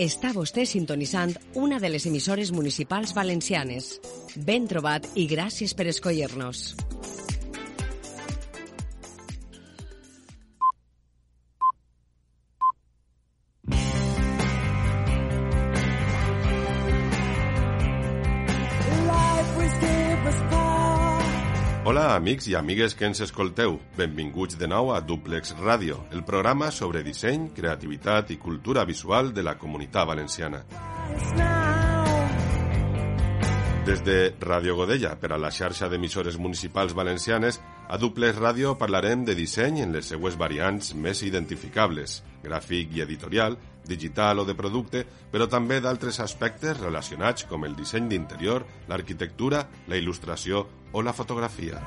Està vostè sintonitzant una de les emissores municipals valencianes. Ben trobat i gràcies per escollir-nos. Hola, amics i amigues que ens escolteu. Benvinguts de nou a Duplex Ràdio, el programa sobre disseny, creativitat i cultura visual de la comunitat valenciana. Des de Ràdio Godella per a la xarxa d'emissores municipals valencianes, a Duplex Ràdio parlarem de disseny en les seues variants més identificables, gràfic i editorial, digital o de producte, però també d'altres aspectes relacionats com el disseny d'interior, l'arquitectura, la il·lustració o la fotografia.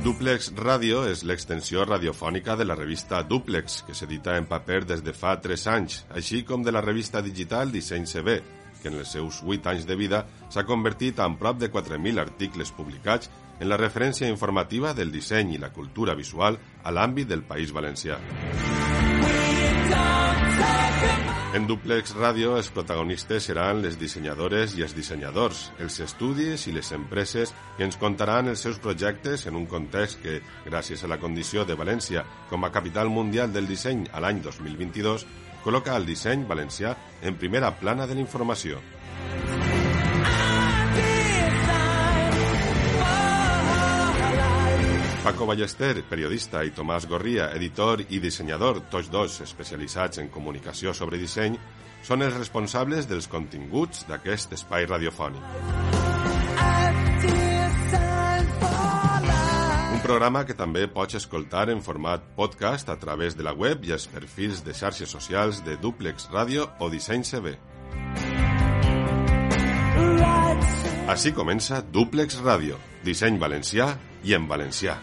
Duplex Radio és l'extensió radiofònica de la revista Duplex, que s'edita en paper des de fa 3 anys, així com de la revista digital Disseny CB, que en els seus 8 anys de vida s'ha convertit en prop de 4.000 articles publicats en la referència informativa del disseny i la cultura visual a l'àmbit del País Valencià. En Duplex Radio els protagonistes seran les dissenyadores i els dissenyadors, els estudis i les empreses que ens contaran els seus projectes en un context que, gràcies a la condició de València com a capital mundial del disseny a l'any 2022, col·loca el disseny valencià en primera plana de la informació. Paco Ballester, periodista, i Tomàs Gorria, editor i dissenyador, tots dos especialitzats en comunicació sobre disseny, són els responsables dels continguts d'aquest espai radiofònic. Un programa que també pots escoltar en format podcast a través de la web i els perfils de xarxes socials de Duplex Ràdio o Disseny CB. Així comença Duplex Ràdio, disseny valencià i en valencià.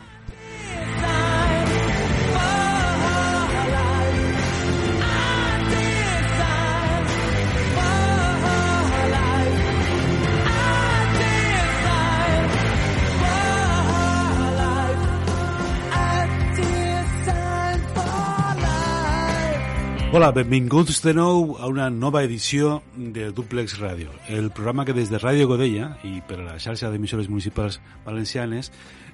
Hola, benvinguts de nou a una nova edició de Duplex Ràdio, el programa que des de Ràdio Godella i per a la xarxa d'emissores municipals valencianes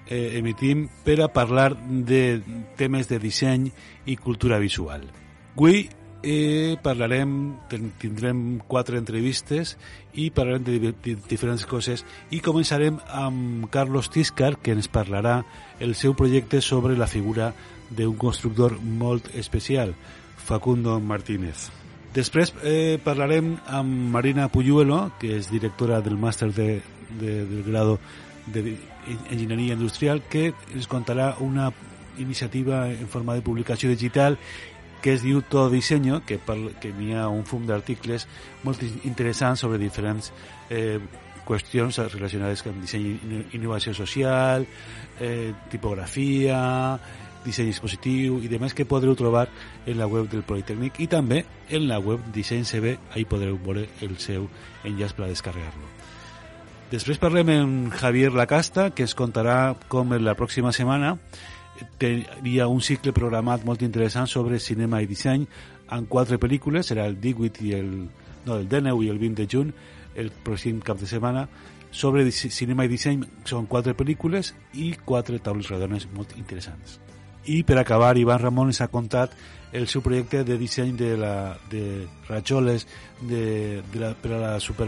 eh, emitim per a parlar de temes de disseny i cultura visual. Avui eh, parlarem, tindrem quatre entrevistes i parlarem de, de diferents coses i començarem amb Carlos Tiscar que ens parlarà el seu projecte sobre la figura d'un constructor molt especial, Facundo Martínez. Després eh, parlarem amb Marina Puyuelo, que és directora del màster de, de, del grado de Enginyeria Industrial, que ens contarà una iniciativa en forma de publicació digital que es diu Todo Diseño, que, que n'hi ha un fum d'articles molt interessants sobre diferents eh, qüestions relacionades amb disseny i innovació social, eh, tipografia, disseny dispositiu i demés que podreu trobar en la web del Politécnic i també en la web Disseny CB, ahí podreu veure el seu enllaç per a descarregar-lo. Després parlem amb Javier Lacasta, que ens contarà com en la pròxima setmana tenia un cicle programat molt interessant sobre cinema i disseny en quatre pel·lícules, serà el 18 i el, no, el 19 i el 20 de juny, el pròxim cap de setmana, sobre cinema i disseny són quatre pel·lícules i quatre taules redones molt interessants. I per acabar, Ivan Ramon ens ha contat el seu projecte de disseny de, la, de rajoles de, de la, per a la super,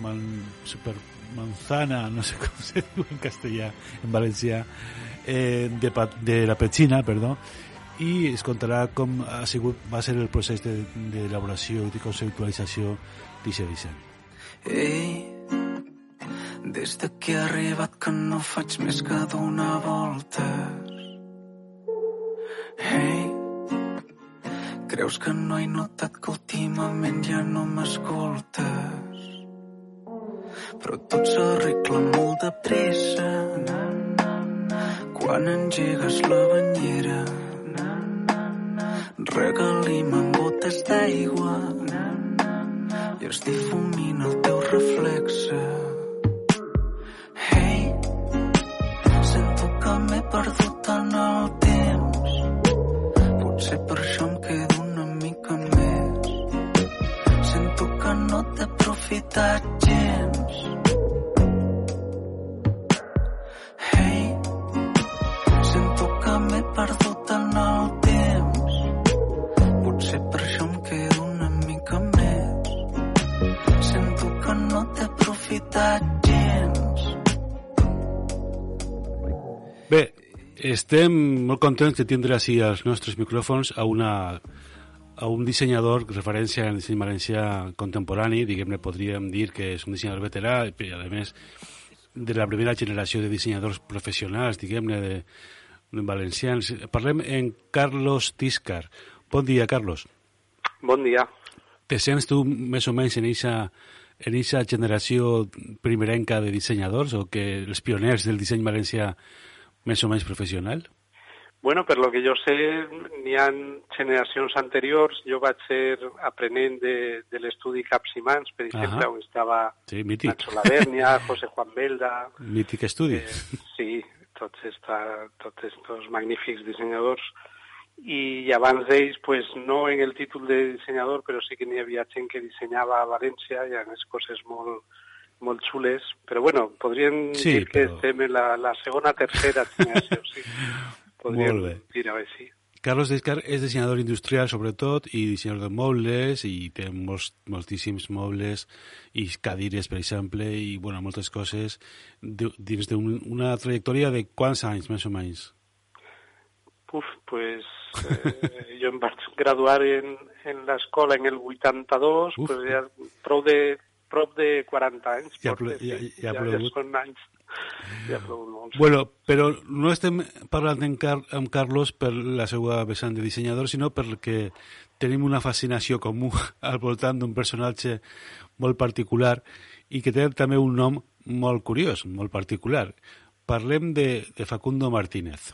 man, super manzana, no sé com se diu en castellà, en valencià, eh, de, de la petxina, perdó, i es contarà com ha sigut, va ser el procés d'elaboració de, i de conceptualització d'aquest disseny. Ei, des de que he arribat que no faig més que donar voltes Hey, Creus que no he notat que últimament ja no m'escoltes? Però tot s'arregla molt de pressa. Quan engegues la banyera regalim amb gotes d'aigua i es difumina el teu reflexe. Hey, estem molt contents de tindre així als nostres micròfons a una a un dissenyador, referència en disseny valencià contemporani, diguem-ne, podríem dir que és un dissenyador veterà, i a més de la primera generació de dissenyadors professionals, diguem-ne, de, de valencians. Parlem en Carlos Tiscar. Bon dia, Carlos. Bon dia. Te sents tu més o menys en eixa en eixa generació primerenca de dissenyadors o que els pioners del disseny valencià més o menys professional? Bueno, per lo que jo sé, n'hi ha generacions anteriors. Jo vaig ser aprenent de, de l'estudi Capsimans, per exemple, Ahà. on estava Sí, mític. Nacho Lavernia, José Juan Belda... Mític estudi. Eh, sí, tots, esta, tots estos magnífics dissenyadors. I abans d'ells, pues, no en el títol de dissenyador, però sí que n'hi havia gent que dissenyava a València, i unes coses molt, molt xules. Però bueno, podríem Sí, dir que però- estem en la, la segona, tercera generació, sí. Podríem dir a sí. Carlos Descar és dissenyador industrial, sobretot, i dissenyador de mobles, i té molts, moltíssims mobles i cadires, per exemple, i bueno, moltes coses dins d'una trajectòria de quants anys, més o menys? Uf, pues eh, jo em vaig graduar en, en l'escola en el 82, Uf. pues ja prou de, prop de 40 anys. Ja ple- ja- ja ja, ja plogut. són anys. Ja ha plogut molts. Bueno, però no estem parlant en Car amb Carlos per la seva vessant de dissenyador, sinó perquè tenim una fascinació comú al voltant d'un personatge molt particular i que té també un nom molt curiós, molt particular. Parlem de, de Facundo Martínez.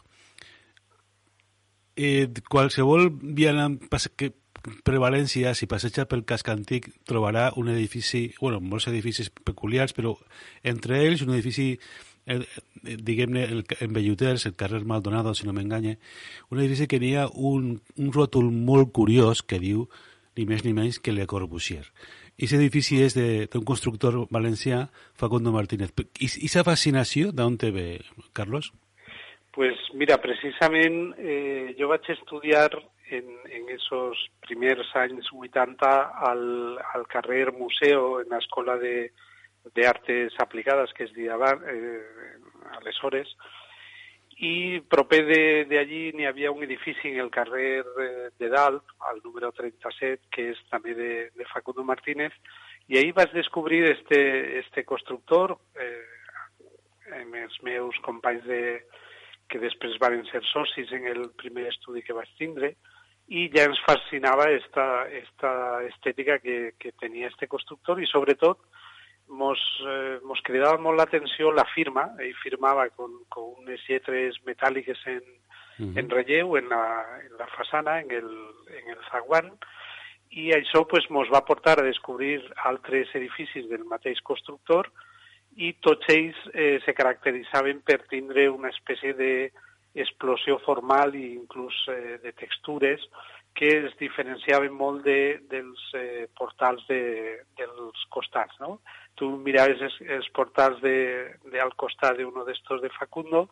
Eh, qualsevol vianant que per València, si passeja pel casc antic, trobarà un edifici, bueno, molts edificis peculiars, però entre ells un edifici eh, diguem-ne, en Belluters, el carrer Maldonado, si no m'enganye, un edifici que ha un, un ròtol molt curiós que diu ni més ni menys que Le Corbusier. I aquest edifici és d'un constructor valencià, Facundo Martínez. I aquesta fascinació d'on te ve, Carlos? Pues mira, precisament eh, jo vaig estudiar en, en esos primers anys 80 al, al carrer Museo, en l'escola de, de Artes Aplicades, que es deia eh, aleshores, i proper de, de allí n'hi havia un edifici en el carrer eh, de Dalt, al número 37, que és també de, de Facundo Martínez, i ahir vaig descobrir este, este constructor, eh, amb els meus companys de, que després van ser socis en el primer estudi que vaig tindre, i ja ens fascinava esta, esta estètica que, que tenia este constructor i sobretot mos, eh, mos cridava molt l'atenció la firma, ell firmava con, con unes lletres metàl·liques en, uh -huh. en relleu en la, en la façana, en el, en el zaguant, i això pues, mos va portar a descobrir altres edificis del mateix constructor i tots ells eh, se caracteritzaven per tindre una espècie de explosió formal i inclús eh, de textures que es diferenciaven molt de, dels eh, portals de, dels costats, no? Tu miraves els, els portals de, de al costat d'uno d'estos de Facundo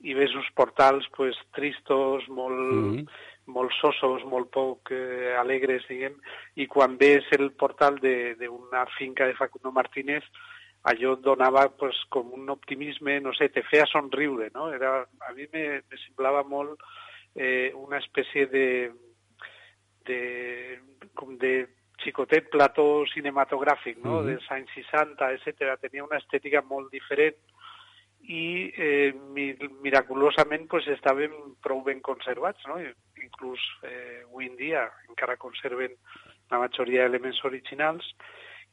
i ves uns portals pues, tristos, molt, mm -hmm. molt sosos, molt poc eh, alegres, diguem, i quan ves el portal d'una finca de Facundo Martínez, allò donava pues, com un optimisme, no sé, te feia somriure, no? Era, a mi me, me semblava molt eh, una espècie de, de, com de xicotet plató cinematogràfic, no? Mhm. dels anys 60, etc. Tenia una estètica molt diferent i eh, miraculosament pues, estaven prou ben conservats, no? inclús eh, avui en dia encara conserven la majoria d'elements originals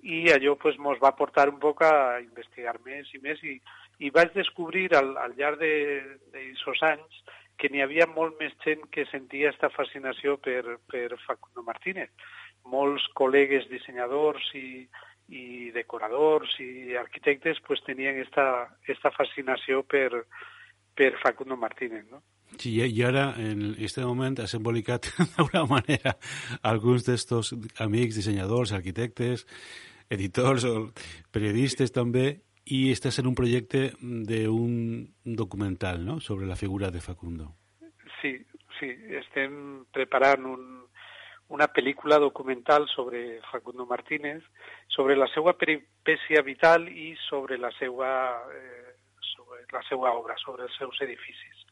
i allò pues, mos va portar un poc a investigar més i més i, i vaig descobrir al, al llarg d'aquests anys que n'hi havia molt més gent que sentia aquesta fascinació per, per Facundo Martínez. Molts col·legues dissenyadors i, i decoradors i arquitectes pues tenien esta, esta fascinació per, per Facundo Martínez, no? Sí, i ara, en aquest moment, has embolicat d'alguna manera alguns d'estos amics, dissenyadors, arquitectes, editors o periodistes també, i estàs en un projecte d'un documental, no?, sobre la figura de Facundo. Sí, sí, estem preparant un, una pel·lícula documental sobre Facundo Martínez, sobre la seva peripècia vital i sobre la seva, eh, sobre la seva obra, sobre els seus edificis.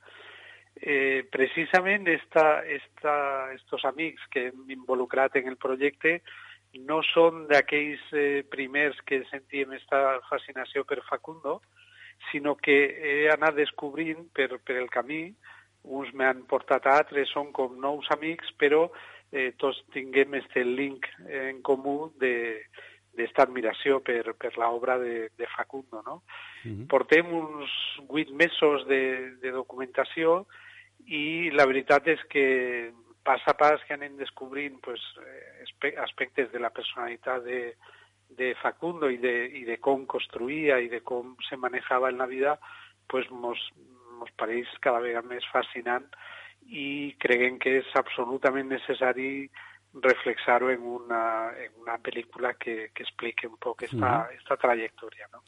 Eh, precisament esta, esta, estos amics que hem involucrat en el projecte no són d'aquells eh, primers que sentíem esta fascinació per Facundo, sinó que he anat descobrint per, per el camí, uns m'han portat a altres, són com nous amics, però eh, tots tinguem este link en comú de d'esta admiració per, per l'obra de, de Facundo. No? Uh -huh. Portem uns vuit mesos de, de documentació i la veritat és que pas a pas que anem descobrint pues, eh, aspectes de la personalitat de, de Facundo i de, i de com construïa i de com se manejava en la vida, pues mos, mos pareix cada vegada més fascinant i creguem que és absolutament necessari reflexar-ho en, una, en una pel·lícula que, que expliqui un poc esta, mm. esta trajectòria. No?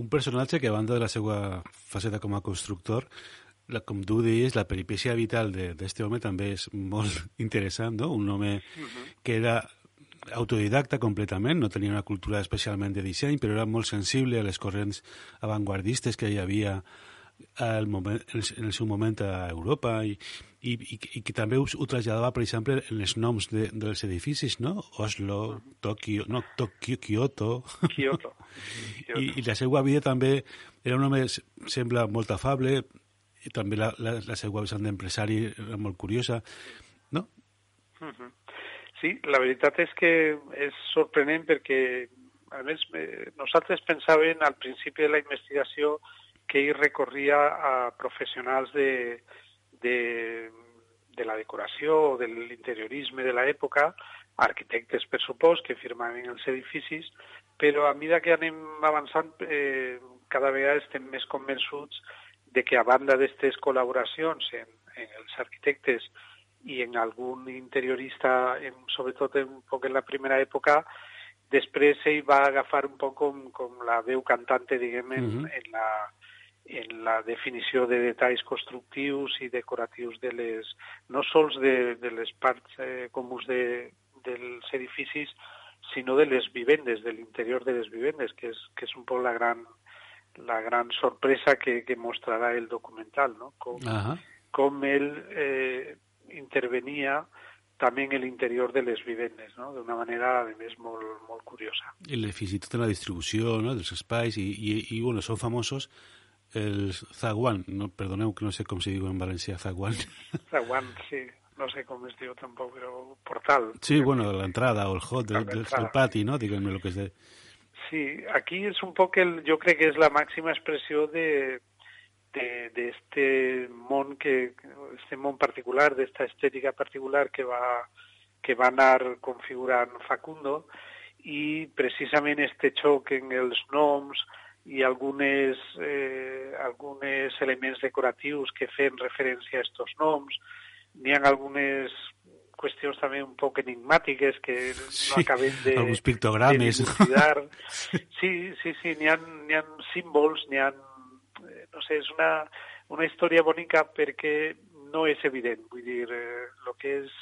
Un personatge que, a banda de la seva faceta com a constructor, la, com tu deies, la peripècia vital d'aquest home també és molt interessant, no? Un home uh -huh. que era autodidacta completament, no tenia una cultura especialment de disseny, però era molt sensible a les corrents avantguardistes que hi havia al moment, en el seu moment a Europa i, i, i, i que també ho, ho traslladava, per exemple, en els noms de, dels edificis, no? Oslo, Tokio, no, Tokio, Kyoto. Kyoto. I, I la seva vida també era un home, sembla, molt afable, i també la, la, la seva vessant d'empresari era molt curiosa, no? Uh -huh. Sí, la veritat és que és sorprenent perquè, a més, eh, nosaltres pensàvem al principi de la investigació que ell recorria a professionals de, de, de la decoració o de l'interiorisme de l'època, arquitectes, per supòs, que firmaven els edificis, però a mesura que anem avançant, eh, cada vegada estem més convençuts de que a banda d'aquestes col·laboracions en, en els arquitectes i en algun interiorista, en, sobretot en, poc en la primera època, després ell va agafar un poc com, com la veu cantante, diguem, en, uh -huh. en la en la definició de detalls constructius i decoratius de les, no sols de, de les parts eh, comuns de, dels edificis, sinó de les vivendes, de l'interior de les vivendes, que és, que és un poc la gran, la gran sorpresa que, que mostrarà el documental, no? Com ell eh, intervenia també en l'interior de les vivendes, no? d'una manera, a més, molt, molt curiosa. I fins i tot en la distribució no? dels espais, i, i, i bueno, són famosos el zaguán, no, perdoneu que no sé com se diu en valencià, zaguán. Zaguán, sí, no sé com es diu tampoc, però portal. Sí, bueno, l'entrada o el hot del, del, del pati, no? Diguem-me el que és de... Sí, aquí és un poc, el, jo crec que és la màxima expressió de d'este món que este món particular, d'esta estètica particular que va que va anar configurant Facundo i precisament este xoc en els noms, i algunes, eh, algunes elements decoratius que fan referència a aquests noms. N'hi ha algunes qüestions també un poc enigmàtiques que sí, no acabem de... Alguns pictogrames. De sí, sí, sí, n'hi ha, ha símbols, n'hi ha... Eh, no sé, és una, una història bonica perquè no és evident. Vull dir, eh, el que és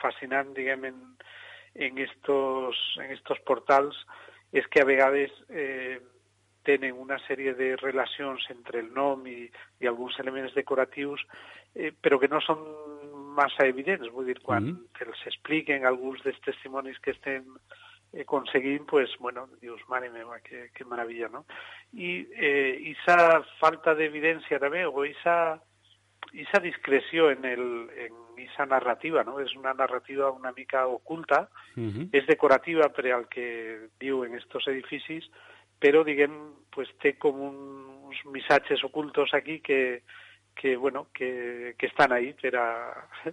fascinant, diguem, en, en, estos, en estos portals és que a vegades eh, tenen una sèrie de relacions entre el nom i, i alguns elements decoratius, eh, però que no són massa evidents. Vull dir, quan mm. -hmm. els expliquen alguns dels testimonis que estem eh, conseguim, pues, bueno, dius, mare meva, que, que maravilla, no? I eh, esa falta d'evidència també, o esa, esa discreció en, el, en esa narrativa, no? És una narrativa una mica oculta, Uh -huh. és decorativa per al que diu en estos edificis, però, diguem, pues, té com un, uns missatges ocultos aquí que, que, bueno, que, que estan ahí per a,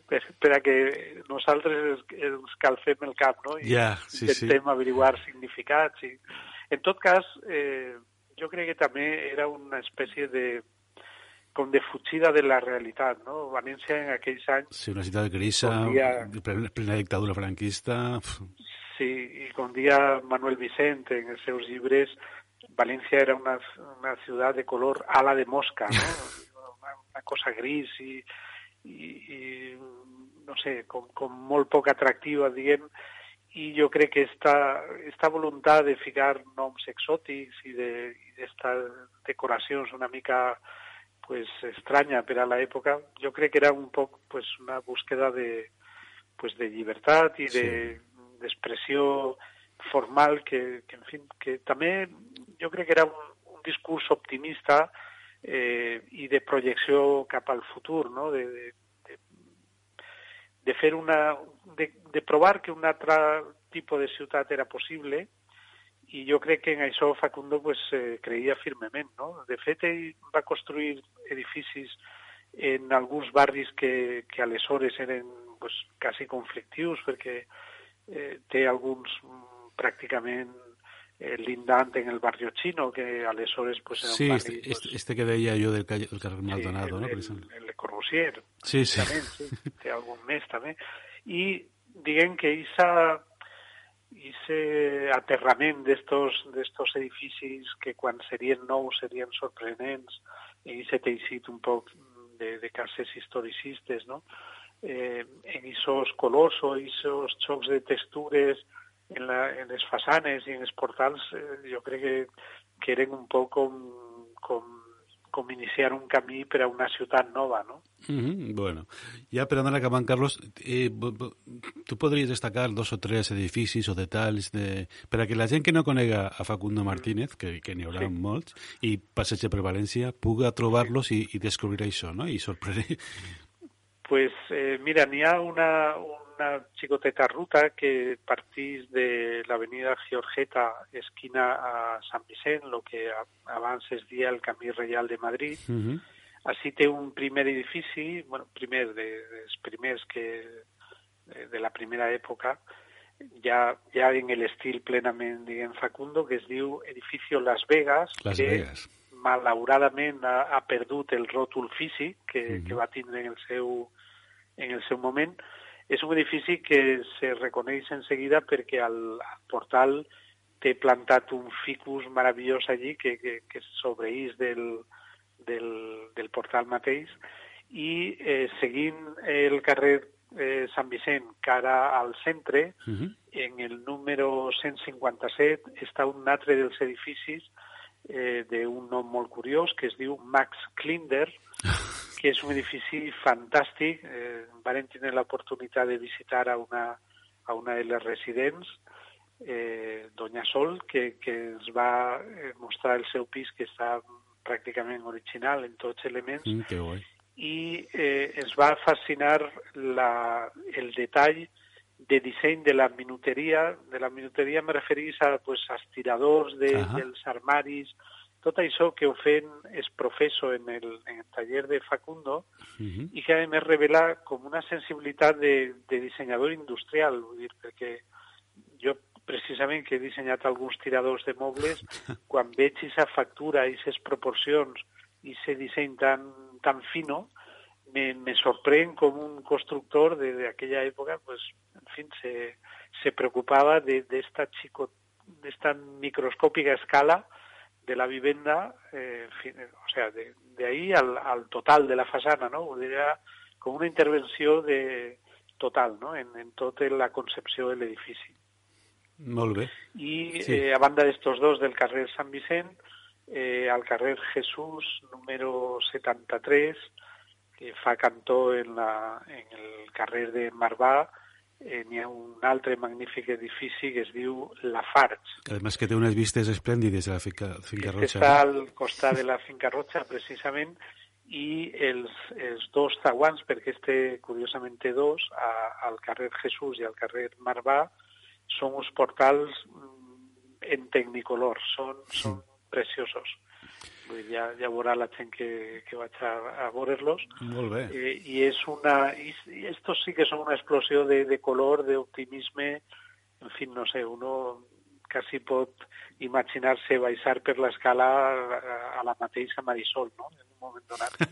per, per a que nosaltres ens, calfem el cap, no? I Ja, sí, sí. intentem averiguar significats. I... En tot cas, eh, jo crec que també era una espècie de com de fugida de la realitat, no? València en aquells anys Sí, una ciutat grisa, dia- plena, dictadura franquista... Sí, y con día Manuel Vicente en seus llibres, Valencia era una, una ciudad de color ala de mosca, ¿no? una, cosa gris y, y, y no sé, con, con molt poc atractiva, diguem, i jo crec que esta, esta voluntat de ficar noms exòtics i de- i decoracions una mica pues estranya per a l'època, jo crec que era un poc pues una búsqueda de pues de llibertat i de d'expressió formal que, que, en fi, que també jo crec que era un, un discurs optimista eh, i de projecció cap al futur, no? de, de, de, fer una... De, de provar que un altre tipus de ciutat era possible i jo crec que en això Facundo pues, eh, creia firmement. No? De fet, ell va construir edificis en alguns barris que, que aleshores eren pues, quasi conflictius perquè eh, té alguns mm, pràcticament eh, lindant en el barrio chino, que aleshores pues, era Sí, un este, barri... pues, este, este que deia jo del, calle, del carrer Maldonado, el, no? El, el, de Corbusier, Sí, sí. precisament, sí. té algun més també. I diguem que esa, ese aterrament d'estos d'estos edificis que quan serien nous serien sorprenents i ese teixit un poc de, de cases historicistes, no? Eh, en esos colors o esos xocs de textures en, la, en les façanes i en els portals, eh, jo crec que, que eren un poc com, com, com iniciar un camí per a una ciutat nova, no? Ujú, Bueno, ya per anar acabant, Carlos, eh, tu podries destacar dos o tres edificis o detalls de, per a que la gent que no conega a Facundo Martínez, que, que n'hi haurà Sí. molts, i passeja per València, puga trobar-los i, i descobrir això, no? I sorprendre. Pues eh, mira, n'hi ha una, una xicoteta ruta que partís de l'avenida Georgeta, esquina a Sant Vicent, lo que abans es dia el Camí Reial de Madrid. Uh Així té un primer edifici, bueno, primer de, dels primers que de, de la primera època, ja, ja en l'estil plenament, diguem, Facundo, que es diu Edificio Las Vegas, Las que Vegas. malauradament ha, ha perdut el ròtol físic que, Mhm. que va tindre en el seu, en el seu moment. És un edifici que se reconeix en seguida perquè al, al portal té plantat un ficus meravellós allí que, que, que sobreís del, del, del portal mateix i eh, seguint el carrer eh, Sant Vicent cara al centre, Uh -huh. en el número 157 està un altre dels edificis eh, d'un nom molt curiós que es diu Max Klinder, que és un edifici fantàstic. Eh, vam tenir l'oportunitat de visitar a una, a una de les residents, eh, Doña Sol, que, que ens va eh, mostrar el seu pis que està pràcticament original en tots elements Mm, que guai. i eh, ens va fascinar la, el detall de disseny de la minuteria. De la minuteria me referís a pues, estiradors de, Ahà. dels armaris, tot això que ho fent és professo en el, en el taller de Facundo Uh -huh. i que a més revela com una sensibilitat de, de dissenyador industrial, vull dir, perquè jo precisament que he dissenyat alguns tiradors de mobles, quan veig aquesta factura, aquestes proporcions i aquest disseny tan, tan fino, me, me sorprèn com un constructor de, de aquella època, pues, en fin, se, se preocupava de, de de esta microscópica escala de la vivenda, eh, fin, o sea, de, de ahí al, al total de la façana, no? Vull dir, Era com una intervenció de, total, no?, en, en tota la concepció de l'edifici. Molt bé. I Sí. eh, a banda d'estos dos del carrer Sant Vicent, eh, al carrer Jesús, número 73, que fa cantó en, la, en el carrer de Marbà, eh, n'hi ha un altre magnífic edifici que es diu La Farge. Además que té unes vistes esplèndides a la finca, finca que Rocha. està al costat de la finca Rocha, precisament, i els, els dos zaguans, perquè este, curiosament, té dos, a, al carrer Jesús i al carrer Marvà, són uns portals mm, en tecnicolor, són, són preciosos. Vull dir, ja, ja veurà la gent que, que vaig a, a veure-los. Molt bé. Eh, I és una... I, estos sí que són una explosió de, de color, d'optimisme, en fi, no sé, uno quasi pot imaginar-se baixar per l'escala a, a la mateixa Marisol, no?, en un moment donat.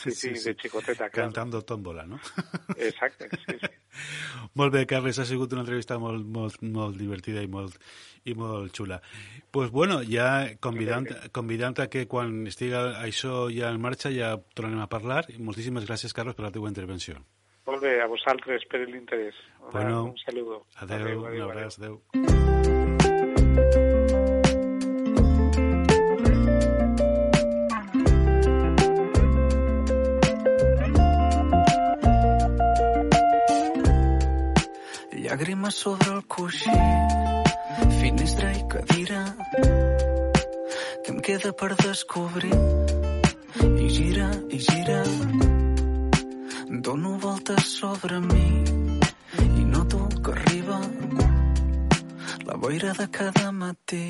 Sí, sí, de xicoteta, clar. Cantando tómbola, no? Exacte, sí, sí. Molt bé, Carles, ha sigut una entrevista molt, molt, molt divertida i molt, i molt xula. pues bueno, ja convidant, convidant a que quan estiga això ja en marxa ja tornarem a parlar. Moltíssimes gràcies, Carlos, per la teva intervenció. Molt bé, a vosaltres per l'interès. Bueno, un saludo. Adeu, un abraç, adeu. Llàgrimes sobre el coixí, finestra i cadira, que em queda per descobrir. I gira, i gira, dono voltes sobre mi i noto que arriba la boira de cada matí.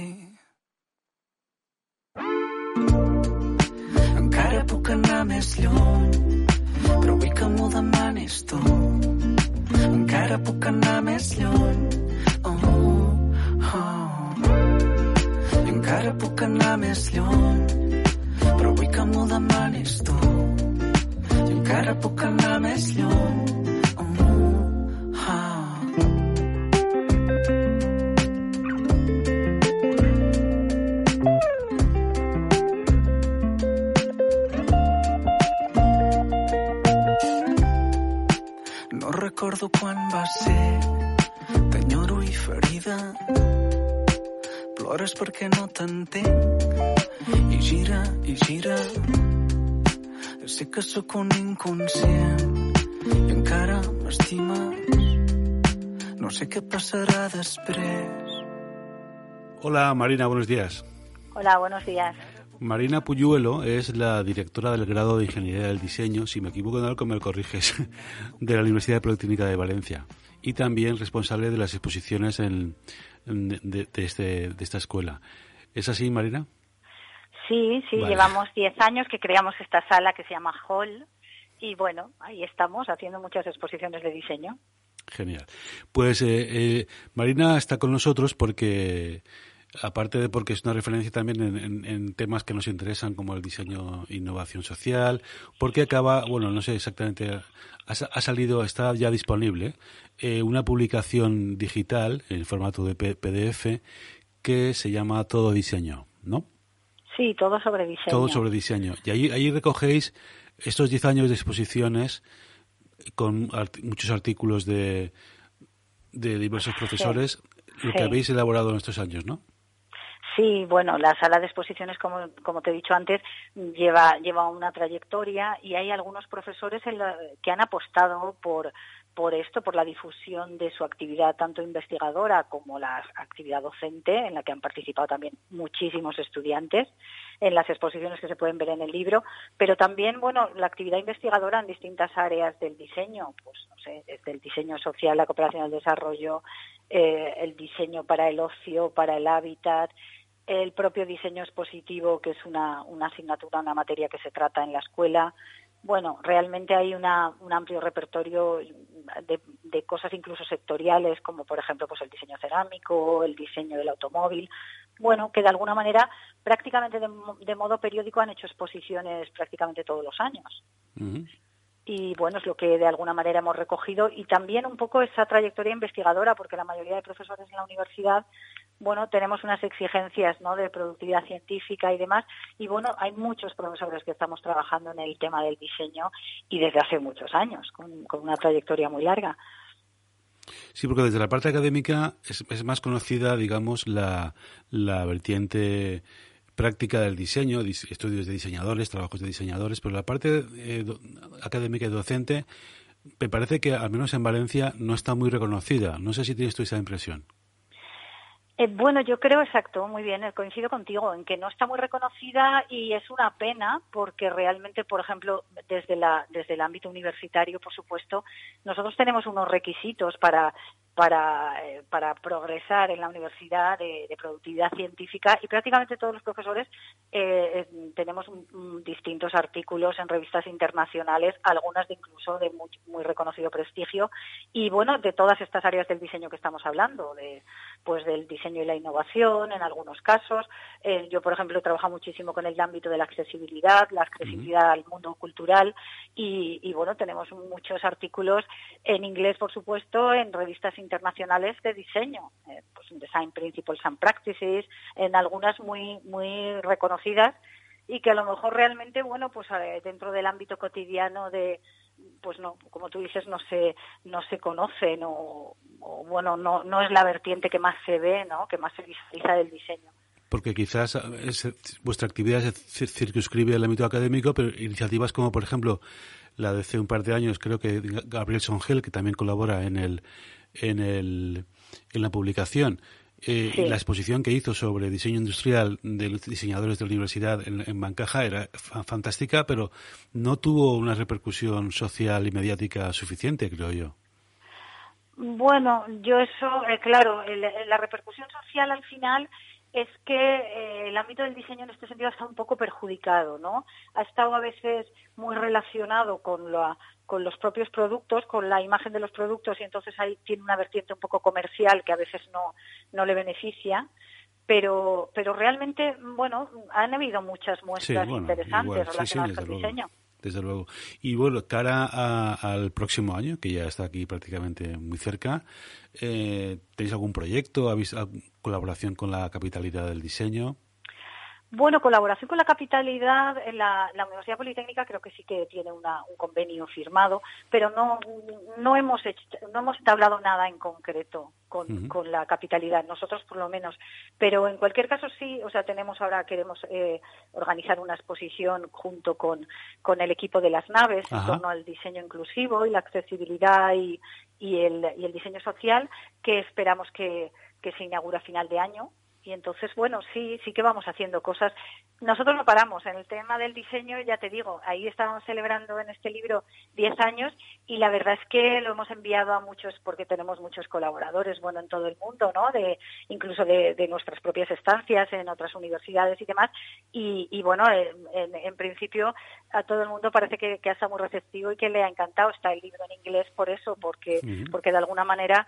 Encara puc anar més lluny, però vull que m'ho demanis tu. Encara puc anar més lluny. Oh, oh. Encara puc anar més lluny, però vull que m'ho demanis tu. Encara puc anar més lluny. No recordo quan va ser, t'enyoro i ferida. Plores perquè no t'entenc, i gira, i gira. Sé que sóc un inconscient, i encara m'estimes. No sé què passarà després. Hola, Marina, buenos días. Hola, buenos días. Marina Puyuelo es la directora del grado de Ingeniería del Diseño, si me equivoco en algo me lo corriges, de la Universidad Politécnica de Valencia y también responsable de las exposiciones en- en- de, de este, de esta escuela. ¿Es así, Marina? Sí, sí, Vale. llevamos 10 años que creamos esta sala que se llama Hall y bueno, ahí estamos haciendo muchas exposiciones de diseño. Genial. Pues eh, eh, Marina está con nosotros porque, aparte de porque es una referencia también en, en- en temas que nos interesan como el diseño e innovación social, porque acaba, bueno, no sé exactamente, ha, ha salido, está ya disponible eh, una publicación digital en formato de PDF que se llama Todo Diseño, ¿no? Sí, todo sobre diseño. Todo sobre diseño. Y ahí, ahí recogéis estos 10 años de exposiciones con art- muchos artículos de, de diversos profesores, lo que Sí. habéis elaborado en estos años, ¿no? Sí, bueno, la sala de exposiciones, como, como te he dicho antes, lleva, lleva una trayectoria y hay algunos profesores en la- que han apostado por, por esto, por la difusión de su actividad tanto investigadora como la actividad docente, en la que han participado también muchísimos estudiantes en las exposiciones que se pueden ver en el libro, pero también, bueno, la actividad investigadora en distintas áreas del diseño, pues, no sé, desde el diseño social, la cooperación al desarrollo, eh, el diseño para el ocio, para el hábitat, el propio diseño expositivo, que es una, una asignatura, una materia que se trata en la escuela. Bueno, realmente hay una, un amplio repertorio de, de cosas incluso sectoriales, como por ejemplo pues el diseño cerámico, el diseño del automóvil. Bueno, que de alguna manera, prácticamente de, de modo periódico, han hecho exposiciones prácticamente todos los años. Y bueno, es lo que de alguna manera hemos recogido. Y también un poco esa trayectoria investigadora, porque la mayoría de profesores en la universidad, bueno, tenemos unas exigencias, ¿no?, de productividad científica y demás, y bueno, hay muchos profesores que estamos trabajando en el tema del diseño y desde hace muchos años, con, una trayectoria muy larga. Sí, porque desde la parte académica es, es más conocida, digamos, la, la vertiente práctica del diseño, dis- estudios de diseñadores, trabajos de diseñadores, pero la parte eh, académica y docente me parece que al menos en Valencia no está muy reconocida. No sé si tienes tú esa impresión. Eh, bueno, yo creo exacto, muy bien, eh, coincido contigo en que no está muy reconocida y es una pena porque realmente, por ejemplo, desde la desde el ámbito universitario, por supuesto, nosotros tenemos unos requisitos para para, eh, para progresar en la universidad de, productividad científica. Y prácticamente todos los profesores eh, tenemos distintos artículos en revistas internacionales, algunas de incluso de muy, muy, reconocido prestigio. Y bueno, de todas estas áreas del diseño que estamos hablando, de pues del diseño y la innovación en algunos casos. Eh, yo, por ejemplo, he trabajado muchísimo con el ámbito de la accesibilidad, la accesibilidad al mundo cultural. Y, y bueno, tenemos muchos artículos en inglés, por supuesto, en revistas internacionales de diseño, eh, pues Design Principles and Practices, en algunas muy, muy reconocidas y que a lo mejor realmente, bueno, pues eh, dentro del ámbito cotidiano de, pues no, como tú dices, no se, no se conocen o, bueno, no, no es la vertiente que más se ve, ¿no? Que más se visualiza del diseño porque quizás vuestra actividad se circunscribe al ámbito académico, pero iniciativas como, por ejemplo, la de hace un par de años, creo que Gabriel Songel, que también colabora en el, en, el, en la publicación. Eh, La exposición que hizo sobre diseño industrial de los diseñadores de la universidad en, Bancaja era fantástica, pero no tuvo una repercusión social y mediática suficiente, creo yo. Bueno, yo eso, eh, claro, la repercusión social al final es que eh, el ámbito del diseño en este sentido está un poco perjudicado, ¿no? Ha estado a veces muy relacionado con la con los propios productos, con la imagen de los productos y entonces ahí tiene una vertiente un poco comercial que a veces no, no le beneficia. Pero, pero realmente, bueno, han habido muchas muestras interesantes relacionadas con el diseño desde luego. Y bueno, cara al próximo año, que ya está aquí prácticamente muy cerca, eh, ¿tenéis algún proyecto? ¿Habéis colaboración con la capitalidad del diseño? Bueno, colaboración con la capitalidad, en la, Universidad Politécnica creo que sí que tiene un convenio firmado, pero no, no, hemos no hemos entablado nada en concreto con, con, la capitalidad, nosotros por lo menos. Pero en cualquier caso sí, o sea, tenemos ahora, queremos eh, organizar una exposición junto con, con el equipo de las naves en torno al diseño inclusivo y la accesibilidad y, y, el, y el diseño social, que esperamos que, que se inaugure a final de año y entonces, bueno, sí, sí que vamos haciendo cosas. Nosotros no paramos. En el tema del diseño, ya te digo, ahí estábamos celebrando en este libro 10 años y la verdad es que lo hemos enviado a muchos, porque tenemos muchos colaboradores, bueno, en todo el mundo, ¿no? De, incluso de, nuestras propias estancias, en otras universidades y demás. Y, bueno, en, principio a todo el mundo parece que, ha estado muy receptivo y que le ha encantado. Está el libro en inglés por eso, porque, porque de alguna manera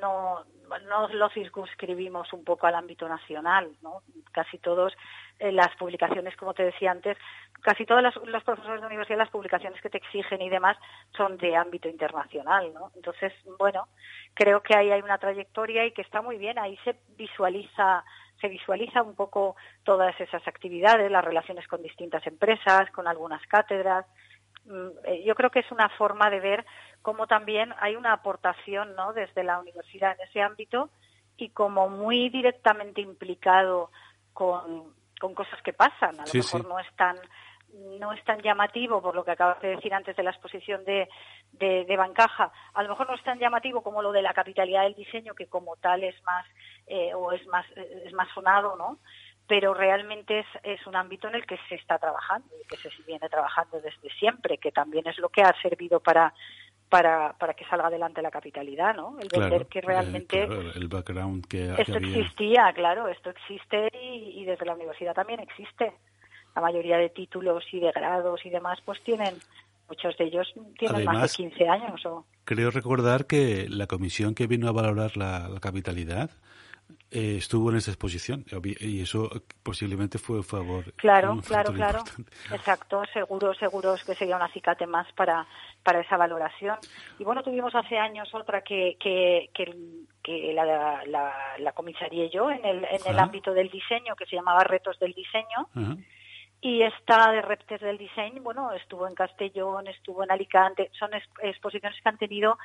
no, no lo circunscribimos un poco al ámbito nacional, ¿no? Casi todos eh, las publicaciones, como te decía antes, casi todos los, profesores de universidad, las publicaciones que te exigen y demás son de ámbito internacional, ¿no? Entonces, bueno, creo que ahí hay una trayectoria y que está muy bien, ahí se visualiza se visualiza un poco todas esas actividades, las relaciones con distintas empresas, con algunas cátedras. Mm, eh, yo creo que es una forma de ver como también hay una aportación ¿no? desde la universidad en ese ámbito y como muy directamente implicado con, cosas que pasan. A lo mejor no es tan no es tan llamativo por lo que acabas de decir antes de la exposición de, de, Bancaja, a lo mejor no es tan llamativo como lo de la capitalidad del diseño, que como tal es más eh, o es más es más sonado, ¿no? Pero realmente es, es un ámbito en el que se está trabajando y que se viene trabajando desde siempre, que también es lo que ha servido para para, para que salga adelante la capitalidad, ¿no? El vender que realmente... el background que, Esto existía, claro, esto existe y, desde la universidad también existe. La mayoría de títulos y de grados y demás pues tienen muchos de ellos tienen más de 15 años. O... Creo recordar que la comisión que vino a valorar la capitalidad eh, estuvo en esa exposición y eso posiblemente fue a favor. Claro, claro, claro. Exacto, seguro, seguro que sería un acicate más para, para esa valoración. Y bueno, tuvimos hace años otra que, que, que, la, la, la, comisarié yo en el, en el ámbito del diseño, que se llamaba Retos del Diseño. Y esta de Reptes del Diseño, bueno, estuvo en Castellón, estuvo en Alicante. Son exposiciones que han tenido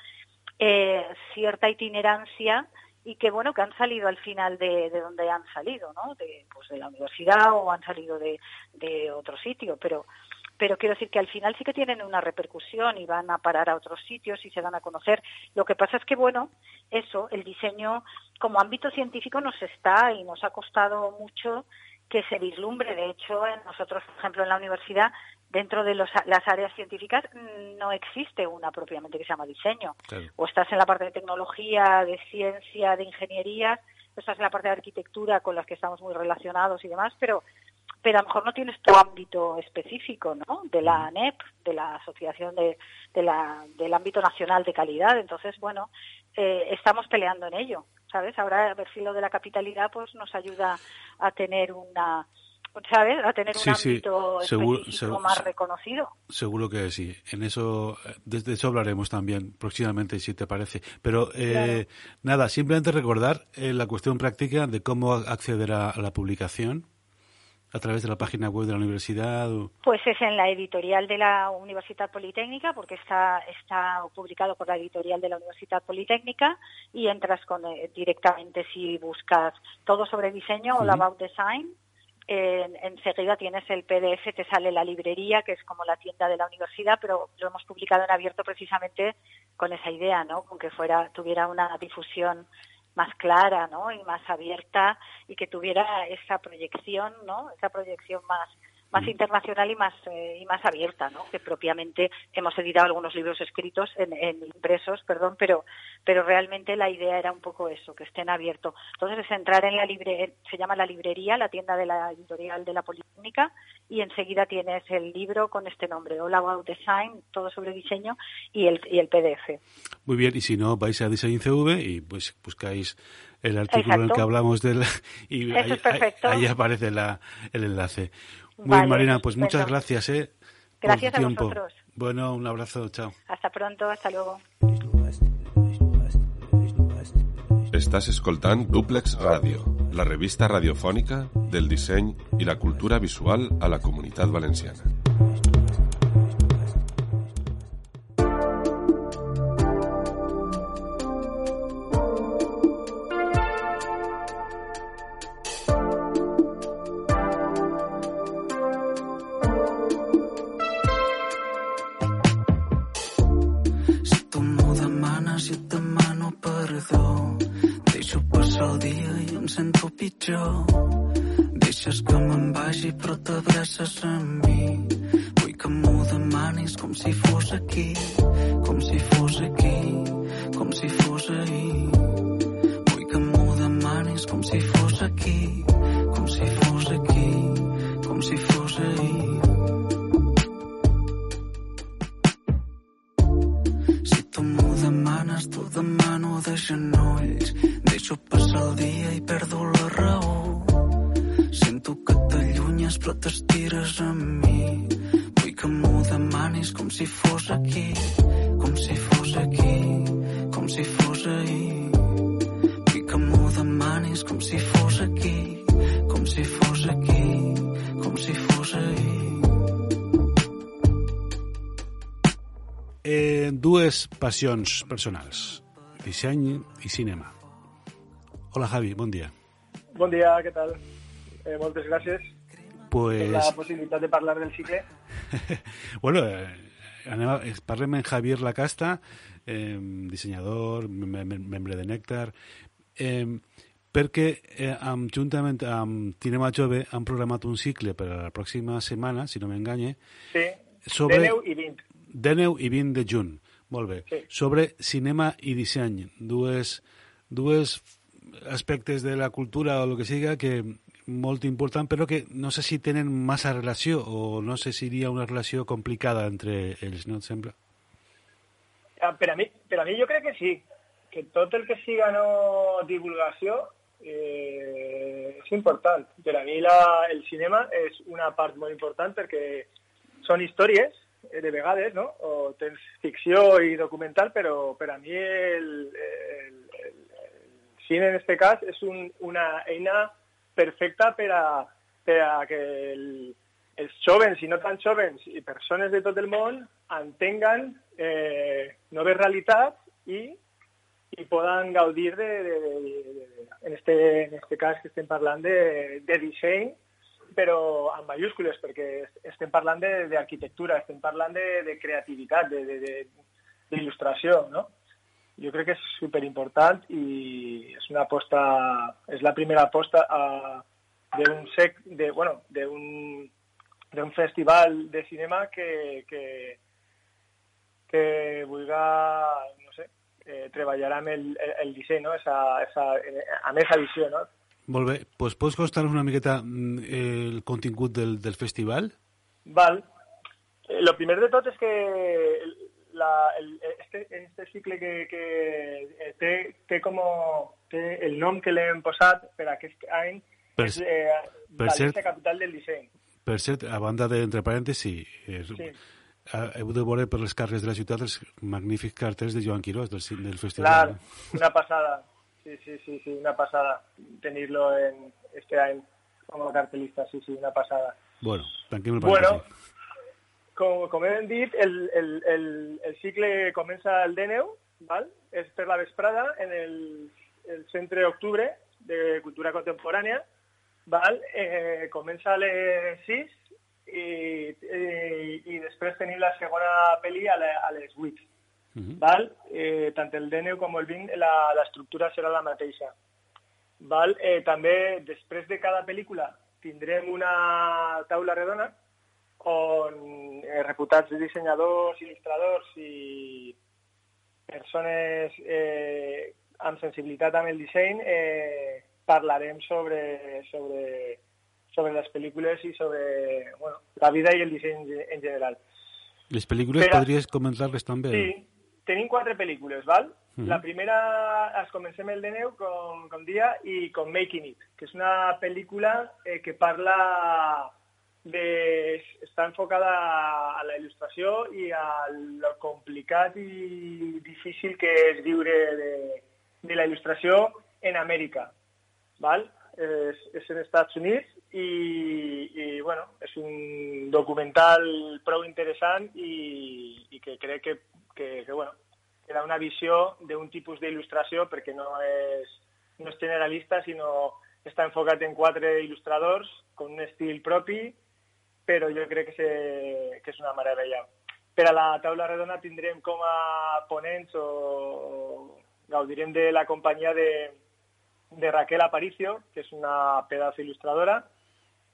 eh, cierta itinerancia y que bueno que han salido al final de, de donde han salido no de pues de la universidad o han salido de, de otro sitio pero pero quiero decir que al final sí que tienen una repercusión y van a parar a otros sitios y se dan a conocer. Lo que pasa es que, bueno, eso, el diseño como ámbito científico nos está y nos ha costado mucho que se vislumbre. De hecho, nosotros, por ejemplo, en la universidad, dentro de las áreas científicas no existe una propiamente que se llama diseño. O estás en la parte de tecnología, de ciencia, de ingeniería, o estás en la parte de arquitectura con las que estamos muy relacionados y demás, pero pero a lo mejor no tienes tu ámbito específico, ¿no? De la ANEP, de la Asociación de, de la, del Ámbito Nacional de Calidad. Entonces, bueno, eh, estamos peleando en ello, ¿sabes? Ahora, a ver si lo de la capitalidad pues nos ayuda a tener una ¿sabes? A tener un ámbito más reconocido. Seguro que sí. En eso, de eso hablaremos también próximamente, si te parece. Pero eh, nada, simplemente recordar eh, la cuestión práctica de cómo acceder a la publicación a través de la página web de la universidad? Pues es en la editorial de la Universidad Politécnica, porque está, está publicado por la editorial de la Universidad Politécnica y entras con, eh, directamente si buscas todo sobre diseño o About Design. Enseguida tienes el PDF, te sale la librería, que es como la tienda de la universidad, pero lo hemos publicado en abierto precisamente con esa idea, ¿no? Con que fuera, tuviera una difusión más clara, ¿no? Y más abierta y que tuviera esa proyección, ¿no? Esa proyección más más mm. internacional y más eh, y más abierta, ¿no? Que propiamente hemos editado algunos libros escritos en, impresos, perdón, pero pero realmente la idea era un poco eso, que estén abiertos. Entonces es entrar en la libre, se llama la librería, la tienda de la editorial de la Politécnica y enseguida tienes el libro con este nombre, All About Design, todo sobre diseño y el y el PDF. Muy bien, y si no vais a Design CV y pues buscáis el artículo en el que hablamos del y ahí, aparece la, el enlace. Muy Marina, pues muchas gracias, ¿eh? Gracias a vosotros. Bueno, un abrazo, chao. Hasta pronto, hasta luego. Estás escoltant Duplex Radio, la revista radiofònica del disseny i la cultura visual a la comunitat valenciana. Passions personals, disseny i cinema. Hola Javi, bon dia. Bon dia, què tal? Eh, moltes gràcies pues... per la possibilitat de parlar del cicle. bueno, eh, anem a, parlem amb Javier Lacasta, eh, dissenyador, mem membre de Nèctar, eh, perquè eh, amb, juntament amb Cinema Jove han programat un cicle per a la pròxima setmana, si no m'enganye, sí, sobre... 19 i 20. 19 i 20 de juny. Molt bé. Sí. Sobre cinema i disseny, dues, dues aspectes de la cultura o el que siga que molt important, però que no sé si tenen massa relació o no sé si hi ha una relació complicada entre ells, no et sembla? Ah, per a mi, per a mi jo crec que sí, que tot el que siga no divulgació eh, és important. Per a mi la, el cinema és una part molt important perquè són històries Eh, de vegades, no? O tens ficció i documental, però per a mi el, el, el, el cine en este cas és un, una eina perfecta per a, per a que el, els jovens i no tan jovens i persones de tot el món entenguen eh, noves realitats i, i poden gaudir de, de, de, de, en, este, en este cas que estem parlant de, de disseny però amb mayúscules, perquè parlant de, d'arquitectura, estem parlant de, de creativitat, de, de, de, d'il·lustració, no? Jo crec que és superimportant i és una aposta, és la primera aposta a, d'un sec, de, bueno, d'un d'un festival de cinema que, que, que vulga, eh, treballar amb el, el, disseny, no? Esa, esa, amb aquesta visió, no? Molt bé. Pues pots contar-nos una miqueta mm, el contingut del, del festival? Val. Eh, lo primer de tot és que la, el, este, este cicle que, que eh, té, té, com, té el nom que l'hem posat per aquest any per, és eh, per cert, capital del disseny. Per cert, a banda de, entre parèntesis, eh, sí. Heu de veure per les carres de la ciutat els magnífics cartells de Joan Quirós del, del festival. Clar, una passada. Sí, sí, sí, sí, una pasada tenerlo en este año como cartelista, sí, sí, una pasada. Bueno, tranquilo. Bueno, com, com hem dit, el, el, el, el cicle comença el DNU, val? és per la vesprada en el, el Centre Octubre de Cultura Contemporània, val? Eh, comença a les 6 i, i, i després tenim la segona pel·li a, la, a les 8. Uh -huh. val? Eh, tant el DNU com el BIN, l'estructura serà la mateixa. Val? Eh, també, després de cada pel·lícula, tindrem una taula redona on eh, reputats dissenyadors, il·lustradors i persones eh, amb sensibilitat amb el disseny eh, parlarem sobre, sobre, sobre les pel·lícules i sobre bueno, la vida i el disseny en general. Les pel·lícules Però, podries comentar-les també? Sí, tenim quatre pel·lícules, val? Mm -hmm. La primera es comencem el de neu, com, com dia, i com Making It, que és una pel·lícula eh, que parla de... està enfocada a la il·lustració i a lo complicat i difícil que és viure de, de la il·lustració en Amèrica, val? És, és en Estats Units i, i bueno, és un documental prou interessant i, i que crec que que, que, bueno, que una visió d'un tipus d'il·lustració perquè no és, no és generalista, sinó està enfocat en quatre il·lustradors con un estil propi, però jo crec que, se, que és una meravella. Per a la taula redona tindrem com a ponents o, o gaudirem de la companyia de, de Raquel Aparicio, que és una pedazo il·lustradora,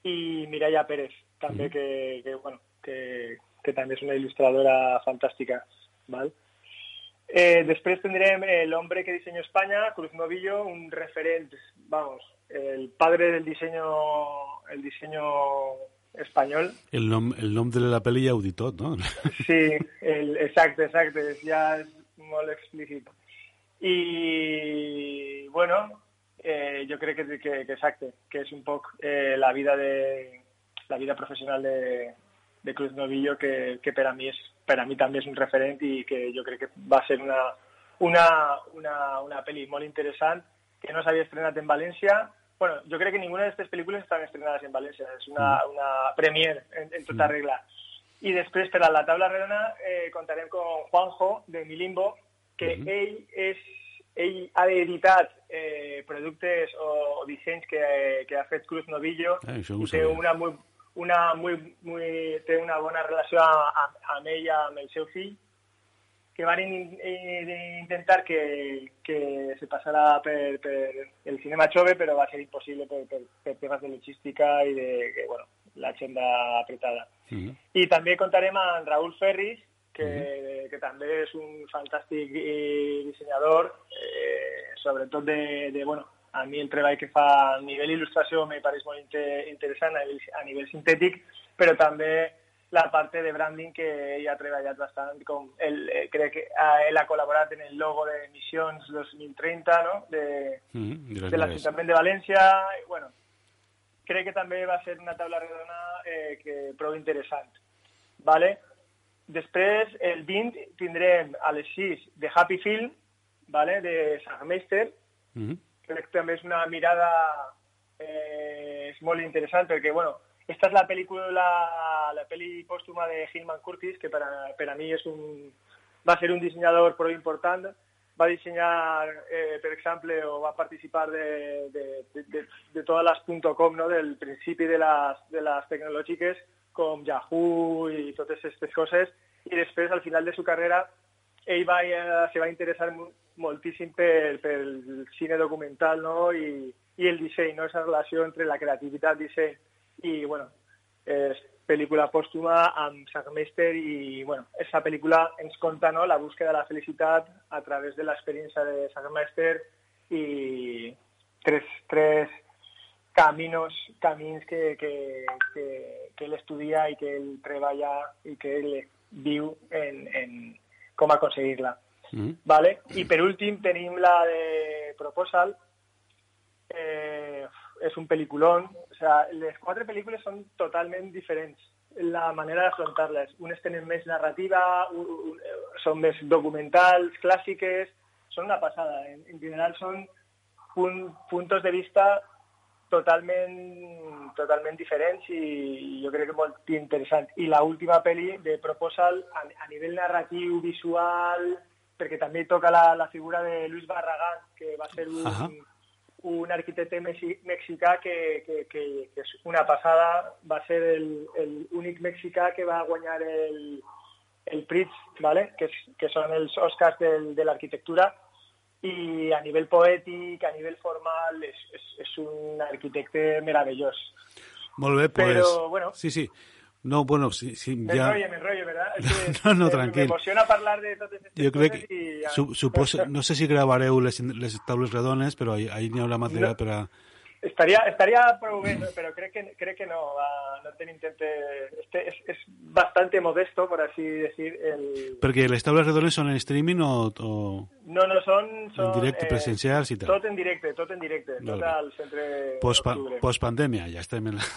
i Mireia Pérez, també, que, que, bueno, que, que també és una il·lustradora fantàstica. ¿vale? Eh, després tendrem El hombre que diseñó España, Cruz Novillo, un referente, vamos, el padre del diseño, el diseño espanyol. El nom, el nom de la pel·li ja ho dit tot, no? Sí, el, exacte, exacte, ja és molt explícit. I, bueno, eh, jo crec que, que, que exacte, que és un poc eh, la vida de la vida professional de, de Cruz Novillo que, que per a mi és per a mi també és un referent i que jo crec que va ser una, una, una, una pel·li molt interessant que no s'havia estrenat en València. bueno, jo crec que ninguna d'aquestes pel·lícules estan estrenades en València, és una, mm. una premier en, en tota mm. regla. I després, per a la taula redona, eh, contarem amb Juanjo, de Milimbo, que mm -hmm. ell és ell ha editat eh, productes o, o dissenys que, que ha fet Cruz Novillo eh, té una molt, una muy, muy, té una bona relació amb, amb ella, amb el seu fill, que van in, in, intentar que, que se passara per, per el cinema jove, però va ser impossible per, per, per temes de logística i de que, bueno, l'agenda apretada. -huh. I també contarem amb Raúl Ferris, que, uh -huh. que també és un fantàstic dissenyador, eh, sobretot de, de, bueno, a mi el treball que fa a nivell il·lustració me pareix molt inter interessant a nivell, a nivell sintètic, però també la part de branding que ell ha treballat bastant, com el, eh, crec que ell ha col·laborat en el logo de Missions 2030, no?, de, mm -hmm, de l'Ajuntament de València, i, bueno, crec que també va ser una taula redona eh, que prou interessant. Vale? Després, el 20, tindrem a les 6 de Happy Film, vale? de Sagmeister, mm -hmm que també és una mirada eh, és molt interessant perquè, bueno, esta és la pel·lícula, la pel·li pòstuma de Hillman Curtis, que per a, per a mi és un, va ser un dissenyador prou important va dissenyar, eh, per exemple, o va participar de, de, de, de totes les .com, no? del principi de les, de les tecnològiques, com Yahoo i totes aquestes coses, i després, al final de su carrera, ell va, eh, se va interessar moltíssim per, pel cine documental no? I, i el disseny, no? esa relació entre la creativitat, disseny i, bueno, és pel·lícula pòstuma amb Sagmeister i, bueno, aquesta pel·lícula ens conta no? la búsqueda de la felicitat a través de l'experiència de Sagmeister i tres, tres caminos, camins que, que, que, que ell estudia i que ell treballa i que ell viu en, en com aconseguir-la. Mm -hmm. vale? I per últim tenim la de Proposal, eh, és un pel·lículon, o sea, les quatre pel·lícules són totalment diferents la manera d'afrontar-les. Unes tenen més narrativa, un, un, són més documentals, clàssiques, són una passada. En, en general són punt, puntos de vista totalment, totalment diferents i, i jo crec que molt interessant. I la última pel·li de Proposal, a, a nivell narratiu, visual, perquè també toca la, la figura de Luis Barragán, que va ser un, uh -huh. un arquitecte mexicà que, que, que, que és una passada, va ser l'únic mexicà que va guanyar el, el Prix, ¿vale? que, que són els Oscars del, de l'arquitectura, i a nivell poètic, a nivell formal, és, és, és un arquitecte meravellós. Molt bé, pues... Però, bueno... Sí, sí. No, bueno, sí, sí, me ja... enrollo, me enrollo, ¿verdad? Es que no, no, tranquil. M'emociona parlar de totes aquestes jo crec que, i... Ja... su, suposo, no sé si gravareu les, les taules redones, però ahí n'hi haurà material No. per a... Prou bé, no? però crec que, crec que no, va, no de... Este és, és bastante modesto, por así decir, el... Perquè les taules redones són en streaming o, o No, no, són... són en directe, presencials i tal? Tot en directe, tot en directe, Molt tot bé. al centre Post, d'octubre. postpandèmia, ja estem en la...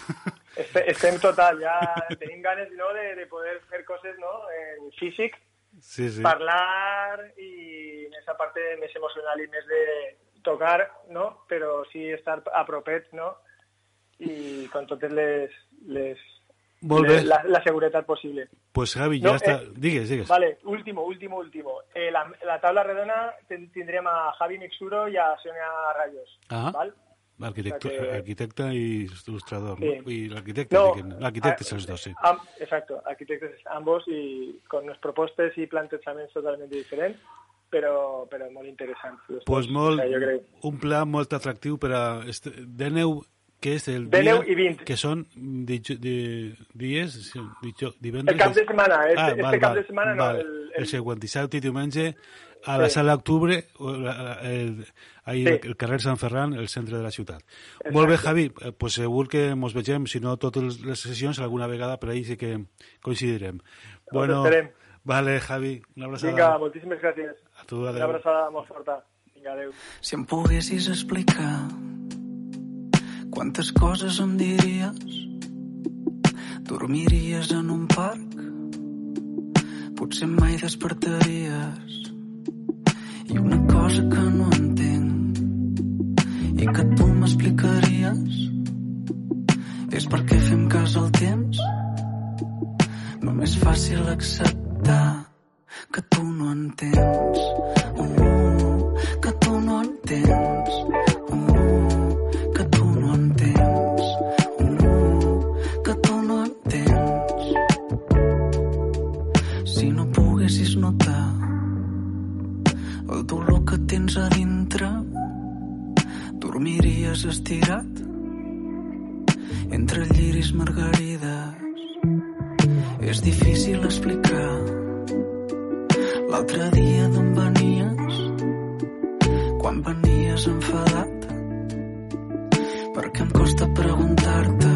Este, total, ja tenim ganes no, de, de poder fer coses no, en físic, Sí, sí. parlar i en esa parte més emocional i més de tocar, no? però sí estar a propet no? con totes les, les, les- la, la seguretat possible. Pues Javi, No, ja està... eh, Digues, digues. Vale, último, último, último. Eh, la, la tabla redona ten- tindrem a Javi Mixuro i a Sonia Rayos. Ah. Val? Arquitecto, O sea que- arquitecte i il·lustrador, Sí. no? I l'arquitecte, No, dic, l'arquitecte ah, són els dos, sí. Am- exacto, arquitectos ambos y con unas propuestas y plantejamientos totalmente diferentes, pero, pero muy interesantes. los Pues molt, jo crec. un pla molt atractiu per a... Deneu, que és el dia... i vint. Que són di, di, dies, dijo, El divendres... cap de setmana, este, Ah, este val, cap val, de setmana no, val. el, el el, següent dissabte i diumenge a la Sí. sala Octubre, o la- la- el, ahí Sí. el carrer Sant Ferran, el centre de la ciutat. Molt bé, Javi, eh, pues segur que mos vegem, si no totes les sessions, alguna vegada per ahí sí que coincidirem. Bueno, vale, Javi, una abraçada. Vinga, moltíssimes gràcies. Tu, Una adeu. abraçada molt forta. Vinga, adeu. Si em poguessis explicar quantes coses em diries, dormiries en un parc, potser mai despertaries. I una cosa que no entenc i que tu m'explicaries és per què fem cas al temps. Només fàcil acceptar que tu no entens. Uh, que tu no entens. Uh, que tu no entens. Uh, que tu no entens. Si no poguessis notar el dolor que tens a dintre, dormiries estirat entre lliris margarides. És difícil explicar L'altre dia d'on venies, quan venies enfadat, perquè em costa preguntar-te.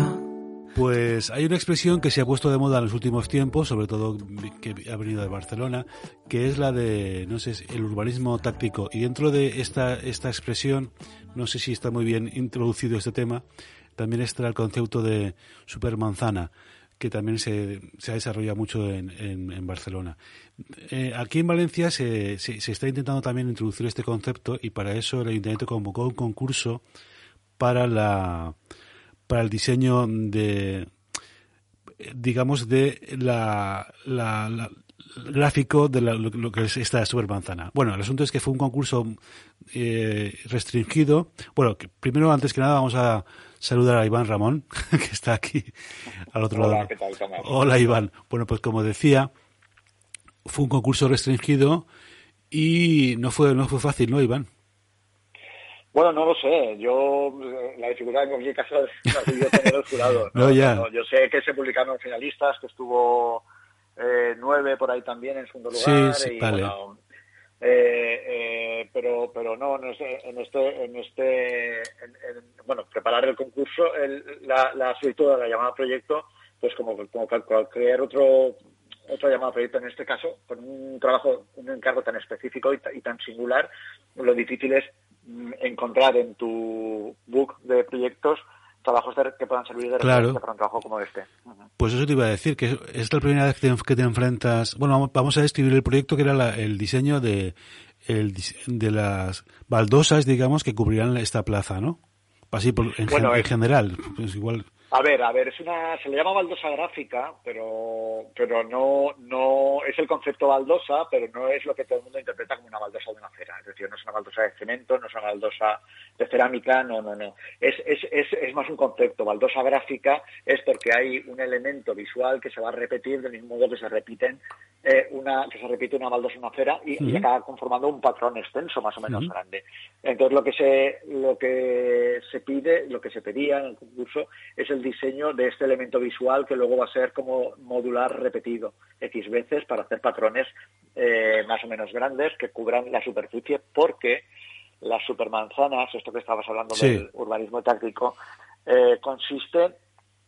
Pues hay una expresión que se ha puesto de moda en los últimos tiempos, sobre todo que ha venido de Barcelona, que es la de, no sé, el urbanismo táctico. Y dentro de esta, esta expresión, no sé si está muy bien introducido este tema, también está el concepto de supermanzana, que también se, se ha desarrollado mucho en, en, Barcelona. Eh, aquí en Valencia se, se, está intentando también introducir este concepto y para eso el Ayuntamiento convocó un concurso para la para el diseño de digamos de la, la, gráfico de la- lo, lo que es esta supermanzana. Bueno, el asunto es que fue un concurso eh, restringido. Bueno, que primero, antes que nada, vamos a saludar a Iván Ramón, que está aquí al otro Hola, lado. ¿qué tal? Hola, Iván. Bueno, pues como decía, fue un concurso restringido y no fue, no fue fácil, ¿no, Iván? Bueno, no lo sé. Yo, eh, la dificultad en cualquier caso la vivió tener el jurado. No, ya. yo sé que se publicaron finalistas, que estuvo eh, nueve por ahí también en segundo lugar. Sí, sí, y, vale. bueno, eh, eh, pero pero no en este en este en este en- en- bueno preparar el concurso el- la, la solicitud de la llamada proyecto pues como, como cualquier otro otra llamada proyecto en este caso con un trabajo un encargo tan específico y, y tan singular lo difícil es mm, encontrar en tu book de proyectos trabajos de- que puedan servir de Claro. referencia para un trabajo como este Ujú. Pues eso te iba a decir, que es la primera vez que te, que te enfrentas. Bueno, vamos- a describir el proyecto que era la- el diseño de, el, de las baldosas, digamos, que cubrirán esta plaza, ¿no? Así por- en, Bueno, gen- en es- general, pues igual. A ver, a ver, es una, se le llama baldosa gráfica, pero, pero no, no es el concepto baldosa, pero no es lo que todo el mundo interpreta como una baldosa de una acera. Es decir, no es una baldosa de cemento, no es una baldosa de cerámica, no, no, no. Es, es, es, es más un concepto. Baldosa gráfica es porque hay un elemento visual que se va a repetir del mismo modo que se repiten eh, una, que se repite una baldosa en una acera y, y Ujú. acaba conformando un patrón extenso más o menos grande. Entonces lo que se lo que se pide, lo que se pedía en el concurso es el diseño de este elemento visual que luego va a ser como modular repetido X veces para hacer patrones eh, más o menos grandes que cubran la superficie porque las supermanzanas, esto que estabas hablando Sí. del urbanismo táctico, eh, consiste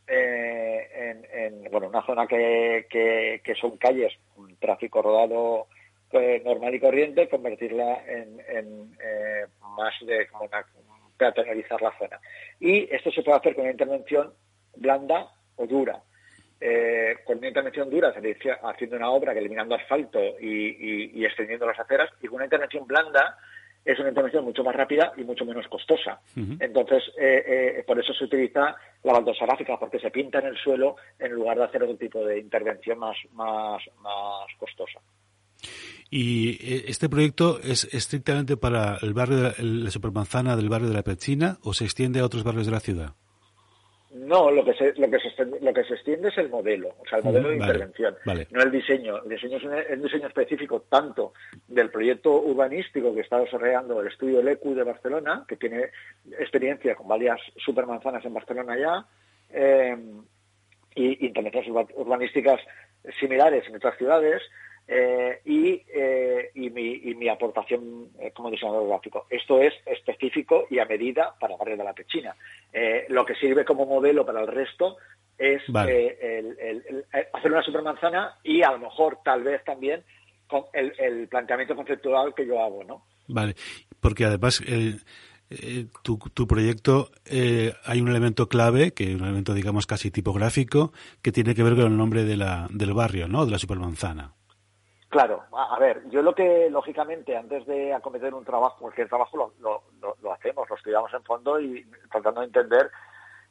eh, en, en, bueno, una zona que, que, que son calles, un tráfico rodado eh, normal y corriente, convertirla en, en, eh, más de como una peatonalizar la zona. Y esto se puede hacer con una intervención blanda o dura. Eh, con una intervención dura se dice haciendo una obra que eliminando asfalto y, y- y extendiendo las aceras, y con una intervención blanda es una intervención mucho más rápida y mucho menos costosa. Entonces, eh, eh, por eso se utiliza la baldosa gráfica, porque se pinta en el suelo en lugar de hacer otro tipo de intervención más, más, más costosa. Y eh, este proyecto es estrictamente para el barrio de la, la supermanzana del barrio de la Pechina o se extiende a otros barrios de la ciudad. No, lo que se, lo que se, extiende, lo que se extiende es el modelo, o sea, el modelo de Vale, intervención, vale. no el diseño. El diseño es un, es un diseño específico tanto del proyecto urbanístico que está desarrollando el estudio LECU de Barcelona, que tiene experiencia con varias supermanzanas en Barcelona ya, eh, y intervenciones urba- urbanísticas similares en otras ciudades, eh, y, eh, y, mi, y mi aportación eh, como diseñador gráfico. Esto es específico y a medida para Barrio de la Pechina. Eh, lo que sirve como modelo para el resto es Vale. eh, el- el- el- hacer una supermanzana y a lo mejor tal vez también con el, planteamiento conceptual que yo hago, ¿no? Vale, porque además eh, tu, tu proyecto eh, hay un elemento clave, que es un elemento digamos casi tipográfico, que tiene que ver con el nombre de la, del barrio, ¿no? De la supermanzana. Claro, a, ver, yo lo que, lógicamente, antes de acometer un trabajo, cualquier trabajo lo, lo, lo- hacemos, lo estudiamos en fondo y tratando de entender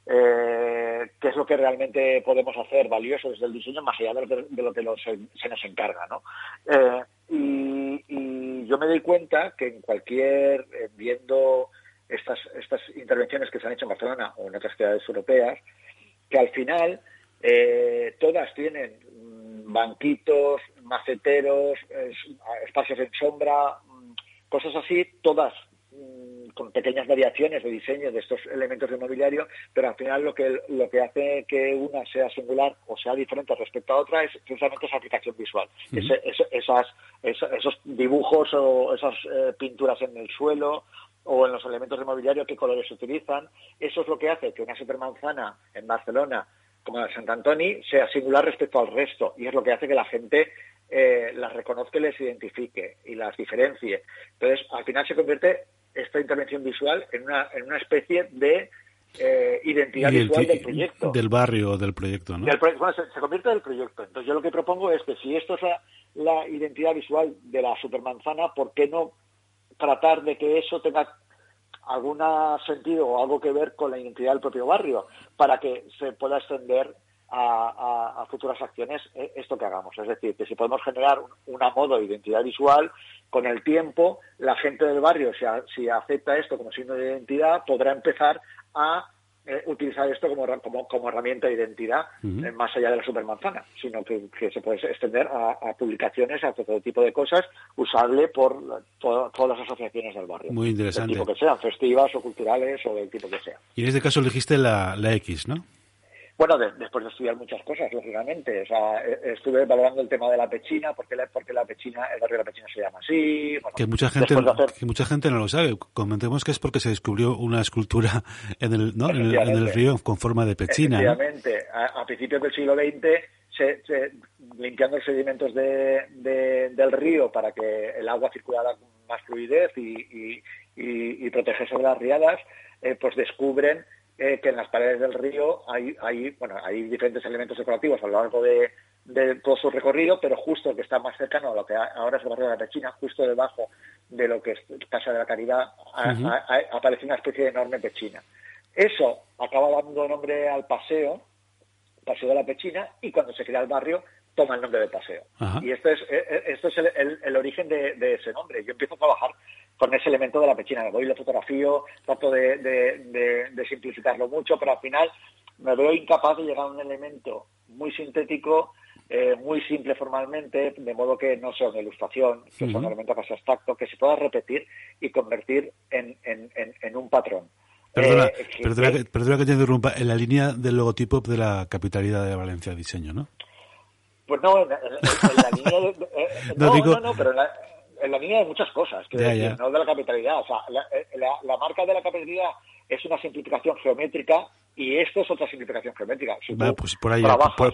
eh, qué es lo que realmente podemos hacer valioso desde el diseño, más allá de lo que, se, nos encarga, ¿no? Eh, y, y yo me doy cuenta que en cualquier, eh, viendo estas, estas intervenciones que se han hecho en Barcelona o en otras ciudades europeas, que al final eh, todas tienen banquitos, maceteros, es- espacios en sombra, mm, cosas así, todas mm, con pequeñas variaciones de diseño de estos elementos de mobiliario, pero al final lo que lo que hace que una sea singular o sea diferente respecto a otra es precisamente esa aplicación visual, esas, esos, esos dibujos o esas eh, pinturas en el suelo o en los elementos de mobiliario, qué colores se utilizan. Eso es lo que hace que una supermanzana en Barcelona, como la de Sant Antoni, sea singular respecto al resto. Y es lo que hace que la gente eh, las reconozca y les identifique y las diferencie. Entonces, al final se convierte esta intervención visual en una, en una especie de eh, identidad visual del proyecto. Del barrio o del proyecto, ¿no? Del bueno, se, se convierte en el proyecto. Entonces, yo lo que propongo es que si esto es la, la identidad visual de la supermanzana, ¿por qué no tratar de que eso tenga algún sentido o algo que ver con la identidad del propio barrio para que se pueda extender a, a, futuras acciones eh, esto que hagamos. Es decir, que si podemos generar una modo de identidad visual, con el tiempo, la gente del barrio, si, si acepta esto como signo de identidad, podrá empezar a eh, utilizar esto como, como, como, herramienta de identidad eh, más allá de la supermanzana, sino que, se puede extender a, publicaciones, a todo tipo de cosas, usable por todas las asociaciones del barrio. Muy interesante. Del tipo que sean, festivas o culturales o del tipo que sea. Y en este caso elegiste la, la X, ¿no? Bueno, después de estudiar muchas cosas, lógicamente. O sea, e, estuve valorando el tema de la pechina, porque la, porque la pechina, el barrio de la pechina se llama así. que mucha gente, que mucha gente no lo sabe. Comentemos que es porque se descubrió una escultura en el, ¿no? en, el, río con forma de pechina. Efectivamente. A, principios del siglo XX, se, limpiando los sedimentos de, del río para que el agua circulara con más fluidez y, y, y, protegerse de las riadas, eh, pues descubren eh, que en las paredes del río hay, hay, bueno, hay diferentes elementos decorativos a lo largo de, todo su recorrido, pero justo el que está más cercano a lo que ahora es el barrio de la Pechina, justo debajo de lo que es Casa de la Caridad, aparece una especie de enorme pechina. Eso acaba dando nombre al paseo, Paseo de la Pechina, y cuando se crea el barrio toma el nombre de paseo. Y esto es, eh, eh, esto es el, origen de, ese nombre. Yo empiezo a trabajar con ese elemento de la pechina. Me voy, lo fotografío, trato de, simplificarlo mucho, pero al final me veo incapaz de llegar a un elemento muy sintético, eh, muy simple formalmente, de modo que no sea una ilustración, que sea un elemento casi abstracto, que se pueda repetir y convertir en, un patrón. Perdona, que, perdona que te interrumpa, en la línea del logotipo de la capitalidad de Valencia Diseño, ¿no? Pues no, en, la línea de, eh, no, no, no, pero en la, línea de muchas cosas, que no de la capitalidad. O sea, eh, la, marca de la capitalidad es una simplificación geométrica y esto es otra simplificación geométrica. pues por ahí,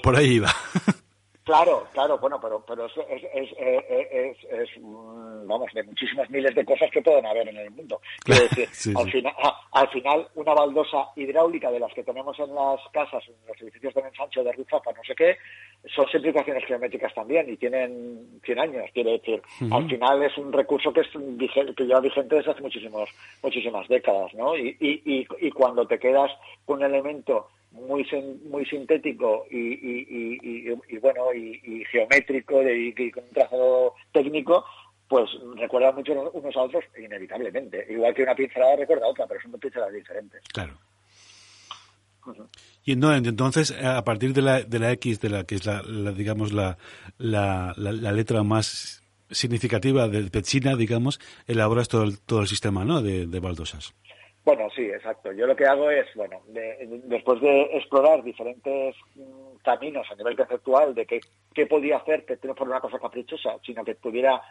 por, ahí iba. Claro, claro, bueno, pero, pero es, es, es, es, mm, vamos, de muchísimas miles de cosas que pueden haber en el mundo. Quiero decir, al, Final, ah, al final, una baldosa hidráulica de las que tenemos en las casas, en los edificios de ensanche de Ruzafa, no sé qué, son simplificaciones geométricas también y tienen 100 años, quiero decir. Al final es un recurso que, es que lleva vigente desde hace muchísimos, muchísimas décadas, ¿no? Y, y, y, cuando te quedas con un elemento muy muy sintético y, y, y bueno y, geométrico y, con un trazado técnico pues recuerda mucho unos a otros inevitablemente igual que una pincelada recuerda a otra pero son dos pinceladas diferentes claro y no, entonces, a partir de la, de la X, de la que es la, digamos, la, la, la, letra más significativa de Pechina, digamos, elaboras todo el, todo el sistema ¿no? de, baldosas. Bueno, sí, exacto. Yo lo que hago es, bueno, después de explorar diferentes mm, caminos a nivel conceptual de qué, qué podía hacer, que no fuera una cosa caprichosa, sino que pudiera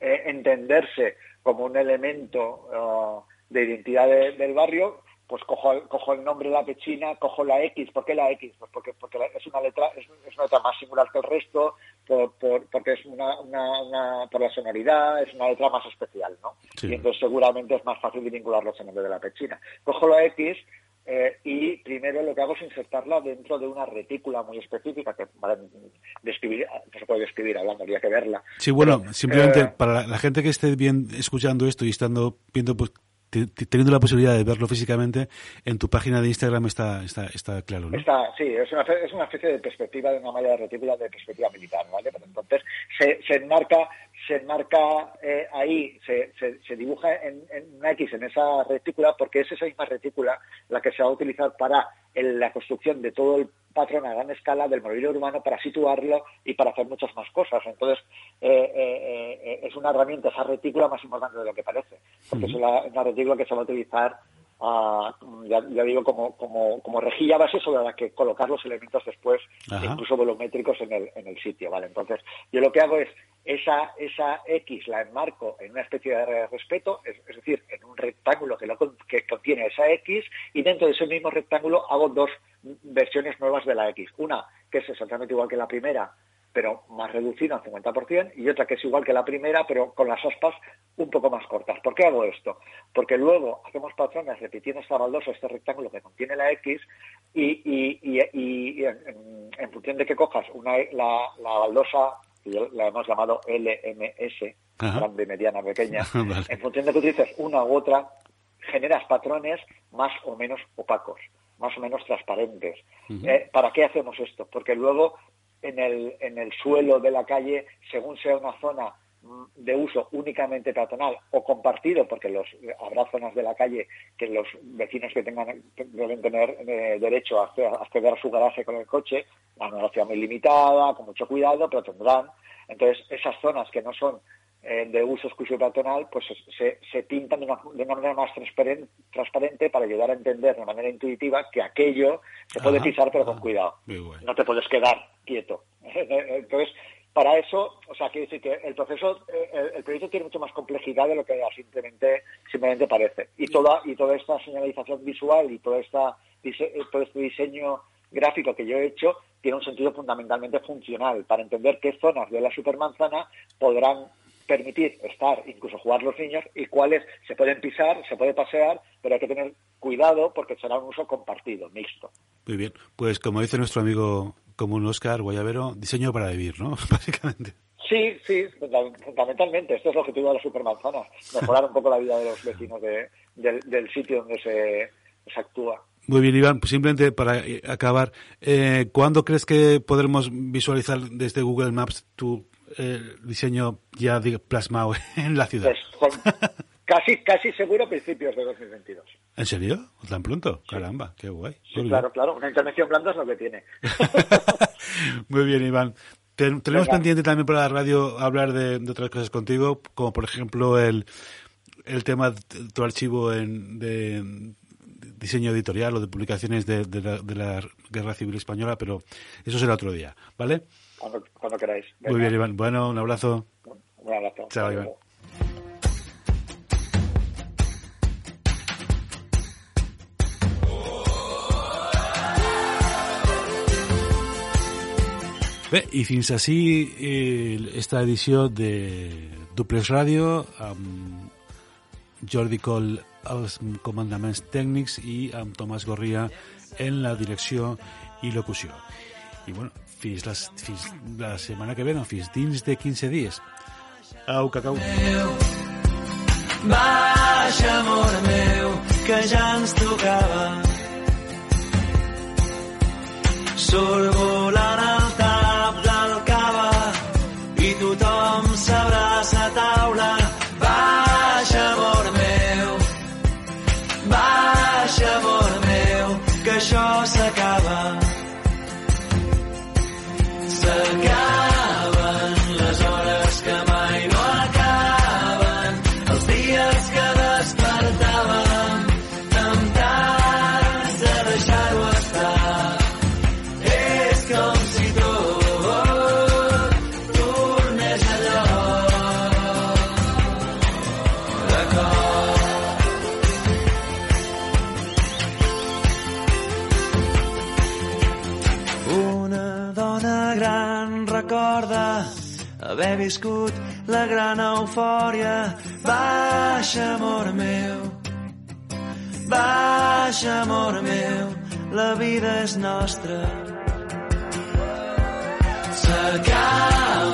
eh, entenderse como un elemento ah, de identidad del barrio, pues cojo, cojo el nombre de la pechina, cojo la X. ¿Por qué la X? Pues porque, porque es una letra es, una letra más singular que el resto, por, porque es una, una, por la sonoridad, es una letra más especial, ¿no? Y entonces seguramente es más fácil vincularlo al nombre de la pechina. Cojo la X eh, y primero lo que hago es insertarla dentro de una retícula muy específica que para describir, no se puede describir hablando, habría que verla. Sí, bueno, simplemente eh, para la gente que esté bien escuchando esto y estando viendo pues, teniendo la posibilidad de verlo físicamente, en tu página de Instagram está, está, está claro, ¿no? Está, sí, es una, es una especie de perspectiva de una malla de retícula de perspectiva militar, ¿vale? entonces se, se enmarca, se enmarca eh, ahí, se, se, dibuja en, en, una X en esa retícula porque es esa misma retícula la que se va a utilizar para la construcción de todo el patrón a gran escala del mobiliario urbano para situarlo y para hacer muchas más cosas. Entonces, eh, eh, eh, es una herramienta, esa retícula más importante de lo que parece, porque es una, retícula que se va a utilizar, ah, ya, digo, como, como, como rejilla base sobre la que colocar los elementos después, incluso volumétricos en el, en el sitio. ¿vale? Entonces, yo lo que hago es esa, esa X la enmarco en una especie de respeto, es, decir, en un rectángulo que, lo, que contiene esa X, y dentro de ese mismo rectángulo hago dos versiones nuevas de la X. Una que es exactamente igual que la primera, pero más reducida al 50%, y otra que es igual que la primera, pero con las aspas un poco más cortas. ¿Por qué hago esto? Porque luego hacemos patrones repitiendo esta baldosa, este rectángulo que contiene la X, y, y, en, función de que cojas una, la, la baldosa la hemos llamado LMS, grande, mediana, pequeña. En función de que utilices una u otra, generas patrones más o menos opacos. más o menos transparentes. Eh, ¿Para qué hacemos esto? Porque luego en el, en el suelo de la calle, según sea una zona mm, de uso únicamente peatonal o compartido, porque los, habrá zonas de la calle que los vecinos que tengan deben tener eh, derecho a acceder a su garaje con el coche, la velocidad muy limitada, con mucho cuidado, pero tendrán. Entonces, esas zonas que no son eh, de uso exclusivo peatonal, pues se, se pintan de una, de una, manera más transparente, transparente para ayudar a entender de manera intuitiva que aquello se puede pisar pero con cuidado. No te puedes quedar quieto. Entonces, para eso, o sea, quiere decir que el proceso, eh, el, proyecto tiene mucho más complejidad de lo que simplemente, simplemente parece. Y toda, y toda esta señalización visual y toda esta, todo este diseño gráfico que yo he hecho tiene un sentido fundamentalmente funcional para entender qué zonas de la supermanzana podrán permitir estar, incluso jugar los niños, y cuáles se pueden pisar, se puede pasear, pero hay que tener cuidado porque será un uso compartido, mixto. Muy bien, pues como dice nuestro amigo común Oscar Guayavero, diseño para vivir, ¿no? Básicamente. Sí, sí, fundamentalmente. Esto es lo que tuvo la supermanzana, mejorar un poco la vida de los vecinos del, sitio donde se, se actúa. Muy bien, Iván. Pues simplemente para eh, acabar, eh, ¿cuándo crees que podremos visualizar desde Google Maps tu el diseño ya plasmado en la ciudad. Pues, casi, casi seguro principios de 2022. ¿En serio? ¿Tan pronto? Caramba, qué guay. claro, claro. Una intervención blanda es lo que tiene. Muy bien, Iván. tenemos pendiente también para la radio hablar de, otras cosas contigo, como por ejemplo el, el tema de tu archivo en, de diseño editorial o de publicaciones de, de la Guerra Civil Española, pero eso será otro día, ¿vale? Cuando, queráis. Muy bien, Iván. Bueno, un abrazo. Un abrazo. Chao, Iván. Bé, i fins així eh, esta edició de Duplex Ràdio amb Jordi Coll als comandaments tècnics i amb Tomàs Gorria en la direcció i locució. I bueno, fins la, fins la setmana que ve, no, fins dins de 15 dies. Au, cacau. Baixa, amor meu, que ja ens tocava. Surt volant el tap del cava i tothom s'abraça a taula. Baixa, amor meu, baixa, amor meu, que això s'acaba. Viscut la gran eufòria. Baixa, amor meu, baixa, amor meu, la vida és nostra. S'acaben